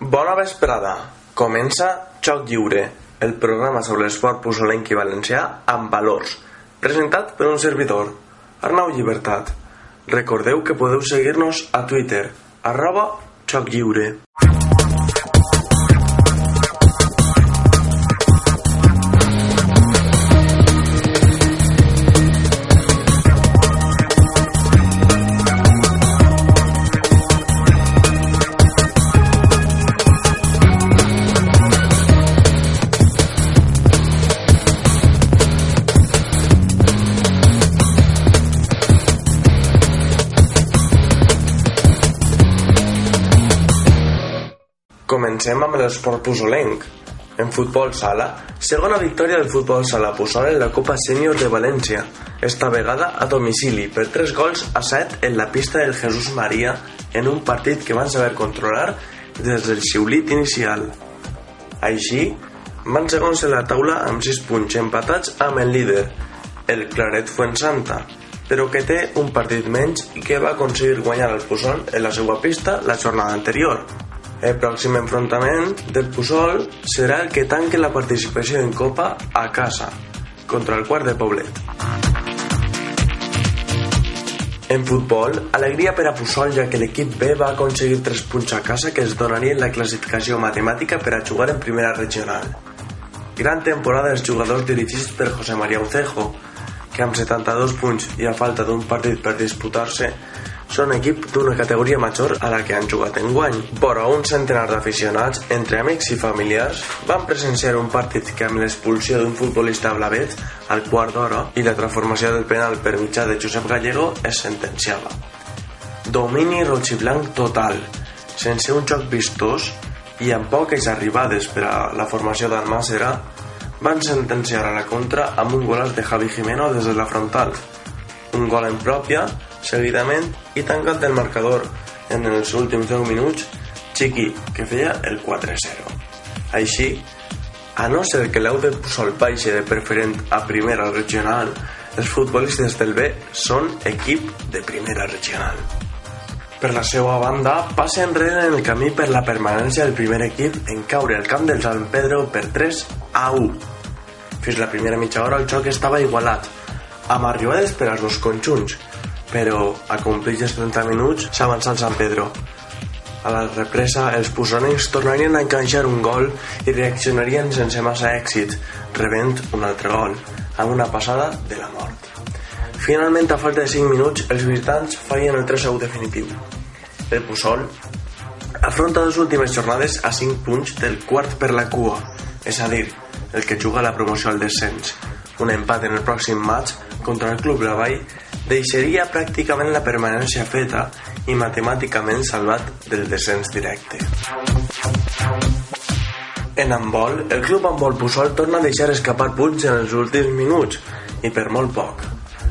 Bona vesprada. Comença Xoc Lliure, el programa sobre l'esport pusolenc i valencià amb valors, presentat per un servidor, Arnau Llibertat. Recordeu que podeu seguir-nos a Twitter, arroba Xoc Lliure. Comencem amb l'esport pusolenc. En futbol sala, segona victòria del futbol sala Pusol en la Copa Sènior de València, esta vegada a domicili per 3 gols a 7 en la pista del Jesús Maria en un partit que van saber controlar des del xiulit inicial. Així, van segons en la taula amb 6 punts empatats amb el líder, el Claret Fuensanta, però que té un partit menys i que va aconseguir guanyar el Pusol en la seva pista la jornada anterior. El pròxim enfrontament del Pusol serà el que tanque la participació en Copa a casa, contra el quart de Poblet. En futbol, alegria per a Pusol ja que l'equip B va aconseguir 3 punts a casa que es donarien la classificació matemàtica per a jugar en primera regional. Gran temporada dels jugadors dirigits per José María Ucejo, que amb 72 punts i a falta d'un partit per disputar-se són equip d'una categoria major a la que han jugat en guany. Però un centenar d'aficionats, entre amics i familiars, van presenciar un partit que amb l'expulsió d'un futbolista blavet al quart d'hora i la transformació del penal per mitjà de Josep Gallego es sentenciava. Domini roig i blanc total, sense un joc vistós i amb poques arribades per a la formació d'Almàcera, van sentenciar a la contra amb un golaç de Javi Jimeno des de la frontal. Un gol en pròpia seguidament i tancat el marcador en els últims 10 minuts Chiqui, que feia el 4-0. Així, a no ser que l'Au de Pusol baixe de preferent a primera regional, els futbolistes del B són equip de primera regional. Per la seva banda, passa enrere en el camí per la permanència del primer equip en caure al camp del Sant Pedro per 3 a 1. Fins la primera mitja hora el joc estava igualat, amb arribades per als dos conjunts, però a complir els 30 minuts s'avança el Sant Pedro. A la represa, els pusonencs tornarien a enganxar un gol i reaccionarien sense massa èxit, rebent un altre gol, amb una passada de la mort. Finalment, a falta de 5 minuts, els visitants fallen el 3-1 definitiu. El Pusol afronta les últimes jornades a 5 punts del quart per la cua, és a dir, el que juga la promoció al descens. Un empat en el pròxim maig contra el Club Lavall deixaria pràcticament la permanència feta i matemàticament salvat del descens directe. En handbol, el club handbol Pusol torna a deixar escapar punts en els últims minuts, i per molt poc.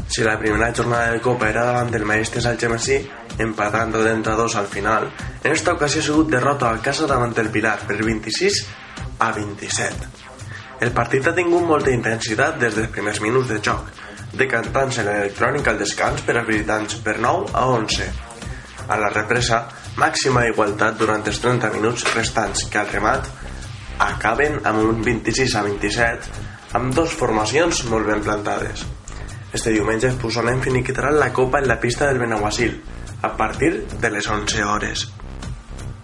Si la primera jornada de Copa era davant del Maestres Algemesí, empatant de 32 al final, en esta ocasió ha sigut derrota a casa davant el Pilar per 26 a 27. El partit ha tingut molta intensitat des dels primers minuts de joc, decantant-se l'electrònic al descans per als visitants per 9 a 11. A la represa, màxima igualtat durant els 30 minuts restants que al remat acaben amb un 26 a 27 amb dos formacions molt ben plantades. Este diumenge es Pusonem finiquitaran la copa en la pista del Benaguasil a partir de les 11 hores.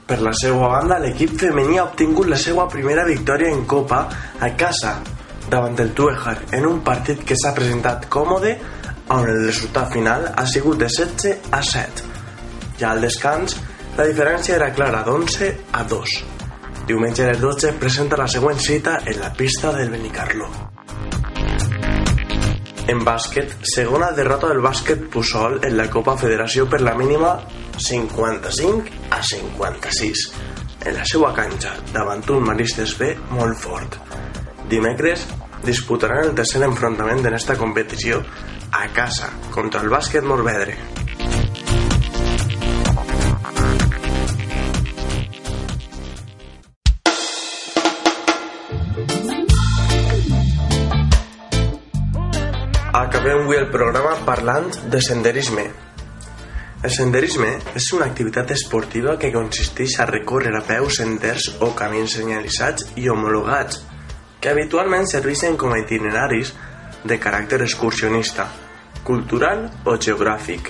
Per la seva banda, l'equip femení ha obtingut la seva primera victòria en Copa a casa davant del Tuejar en un partit que s'ha presentat còmode on el resultat final ha sigut de 16 a 7. Ja al descans, la diferència era clara d'11 a 2. Diumenge a les 12 presenta la següent cita en la pista del Benicarló. En bàsquet, segona derrota del bàsquet Pusol en la Copa Federació per la mínima 55 a 56. en la seva canxa davant un Maristes B molt fort. Dimecres disputaran el tercer enfrontament en esta competició a casa contra el bàsquet Morvedre. Acabem avui el programa parlant de senderisme. El senderisme és una activitat esportiva que consisteix a recórrer a peu senders o camins senyalitzats i homologats, que habitualment serveixen com a itineraris de caràcter excursionista, cultural o geogràfic,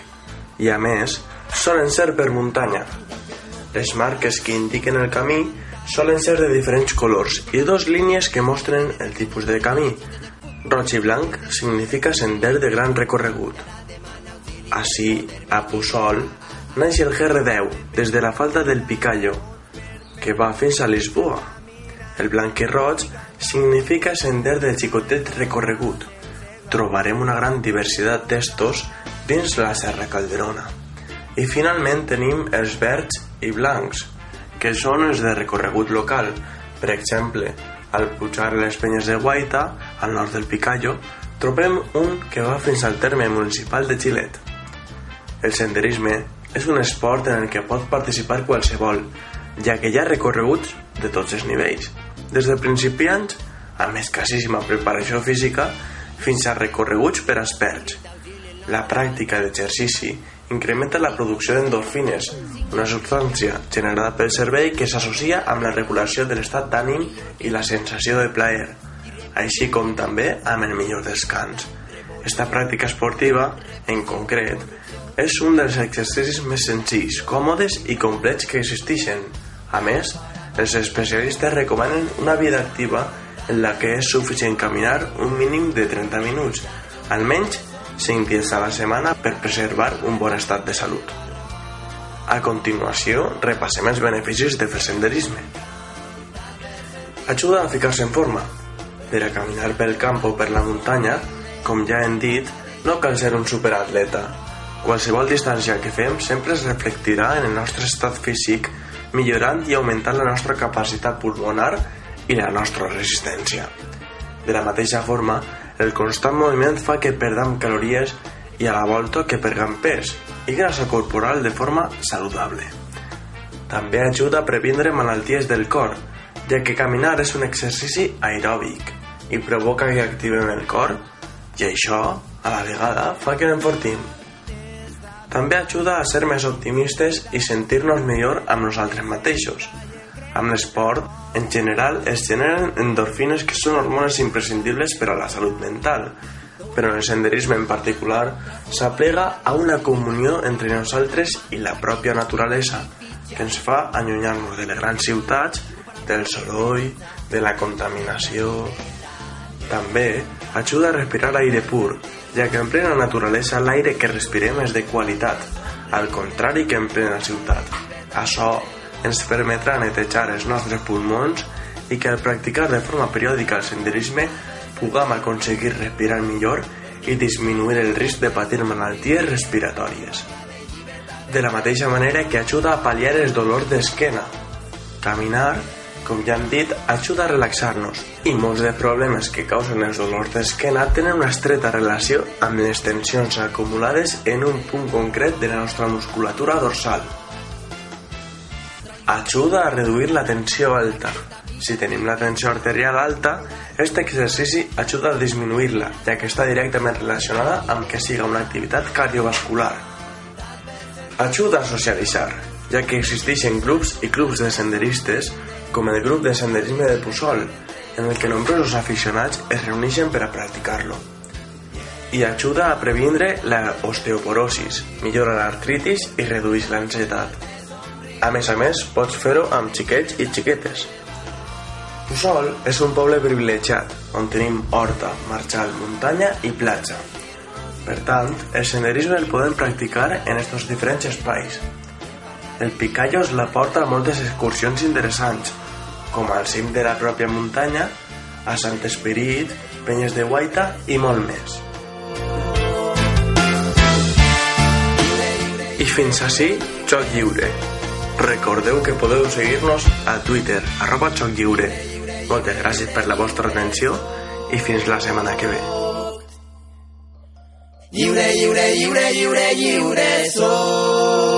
i a més, solen ser per muntanya. Les marques que indiquen el camí solen ser de diferents colors i dos línies que mostren el tipus de camí, Roig i blanc significa sender de gran recorregut. Així, a Puçol, naix el GR10 des de la falda del Picallo, que va fins a Lisboa. El blanc i roig significa sender de xicotet recorregut. Trobarem una gran diversitat d'estos dins la Serra Calderona. I finalment tenim els verds i blancs, que són els de recorregut local. Per exemple, al pujar les penyes de Guaita, al nord del Picallo, trobem un que va fins al terme municipal de Gilet. El senderisme és un esport en el que pot participar qualsevol, ja que hi ha recorreguts de tots els nivells, des de principiants, amb escassíssima preparació física, fins a recorreguts per experts. La pràctica d'exercici incrementa la producció d'endorfines, una substància generada pel cervell que s'associa amb la regulació de l'estat d'ànim i la sensació de plaer, així com també amb el millor descans. Esta pràctica esportiva, en concret, és un dels exercicis més senzills, còmodes i complets que existeixen. A més, els especialistes recomanen una vida activa en la que és suficient caminar un mínim de 30 minuts, almenys 5 dies a la setmana per preservar un bon estat de salut. A continuació, repassem els beneficis de fer senderisme. Ajuda a ficar-se en forma. Per a caminar pel camp o per la muntanya, com ja hem dit, no cal ser un superatleta. Qualsevol distància que fem sempre es reflectirà en el nostre estat físic, millorant i augmentant la nostra capacitat pulmonar i la nostra resistència. De la mateixa forma, el constant moviment fa que perdam calories i a la volta que pergam pes i grasa corporal de forma saludable. També ajuda a previndre malalties del cor, ja que caminar és un exercici aeròbic i provoca que activem el cor i això, a la vegada, fa que l'enfortim. També ajuda a ser més optimistes i sentir-nos millor amb nosaltres mateixos. Amb l'esport, en general, es generen endorfines que són hormones imprescindibles per a la salut mental, però en el senderisme en particular s'aplega a una comunió entre nosaltres i la pròpia naturalesa, que ens fa allunyar-nos de les grans ciutats, del soroll, de la contaminació... També ajuda a respirar aire pur, ja que en plena naturalesa l'aire que respirem és de qualitat, al contrari que en plena ciutat. Això ens permetrà netejar els nostres pulmons i que al practicar de forma periòdica el senderisme puguem aconseguir respirar millor i disminuir el risc de patir malalties respiratòries. De la mateixa manera que ajuda a pal·liar els dolors d'esquena. Caminar, com ja hem dit, ajuda a relaxar-nos i molts de problemes que causen els dolors d'esquena tenen una estreta relació amb les tensions acumulades en un punt concret de la nostra musculatura dorsal. Ajuda a reduir la tensió alta. Si tenim la tensió arterial alta, aquest exercici ajuda a disminuir-la, ja que està directament relacionada amb que siga una activitat cardiovascular. Ajuda a socialitzar, ja que existeixen grups i clubs de senderistes, com el grup de senderisme de Puçol, en el que nombrosos aficionats es reuneixen per a practicar-lo. I ajuda a previndre la osteoporosis, millora l'artritis i redueix l'ansietat. A més a més, pots fer-ho amb xiquets i xiquetes. Puçol és un poble privilegiat, on tenim horta, marxal, muntanya i platja. Per tant, el senderisme el podem practicar en estos diferents espais. El Picallos la porta a moltes excursions interessants, com al cim de la pròpia muntanya, a Sant Esperit, Penyes de Guaita i molt més. I fins així, joc lliure. Recordeu que podeu seguir-nos a Twitter, arroba xoclliure. Moltes gràcies per la vostra atenció i fins la setmana que ve. Lliure, lliure, lliure, lliure, lliure, soy.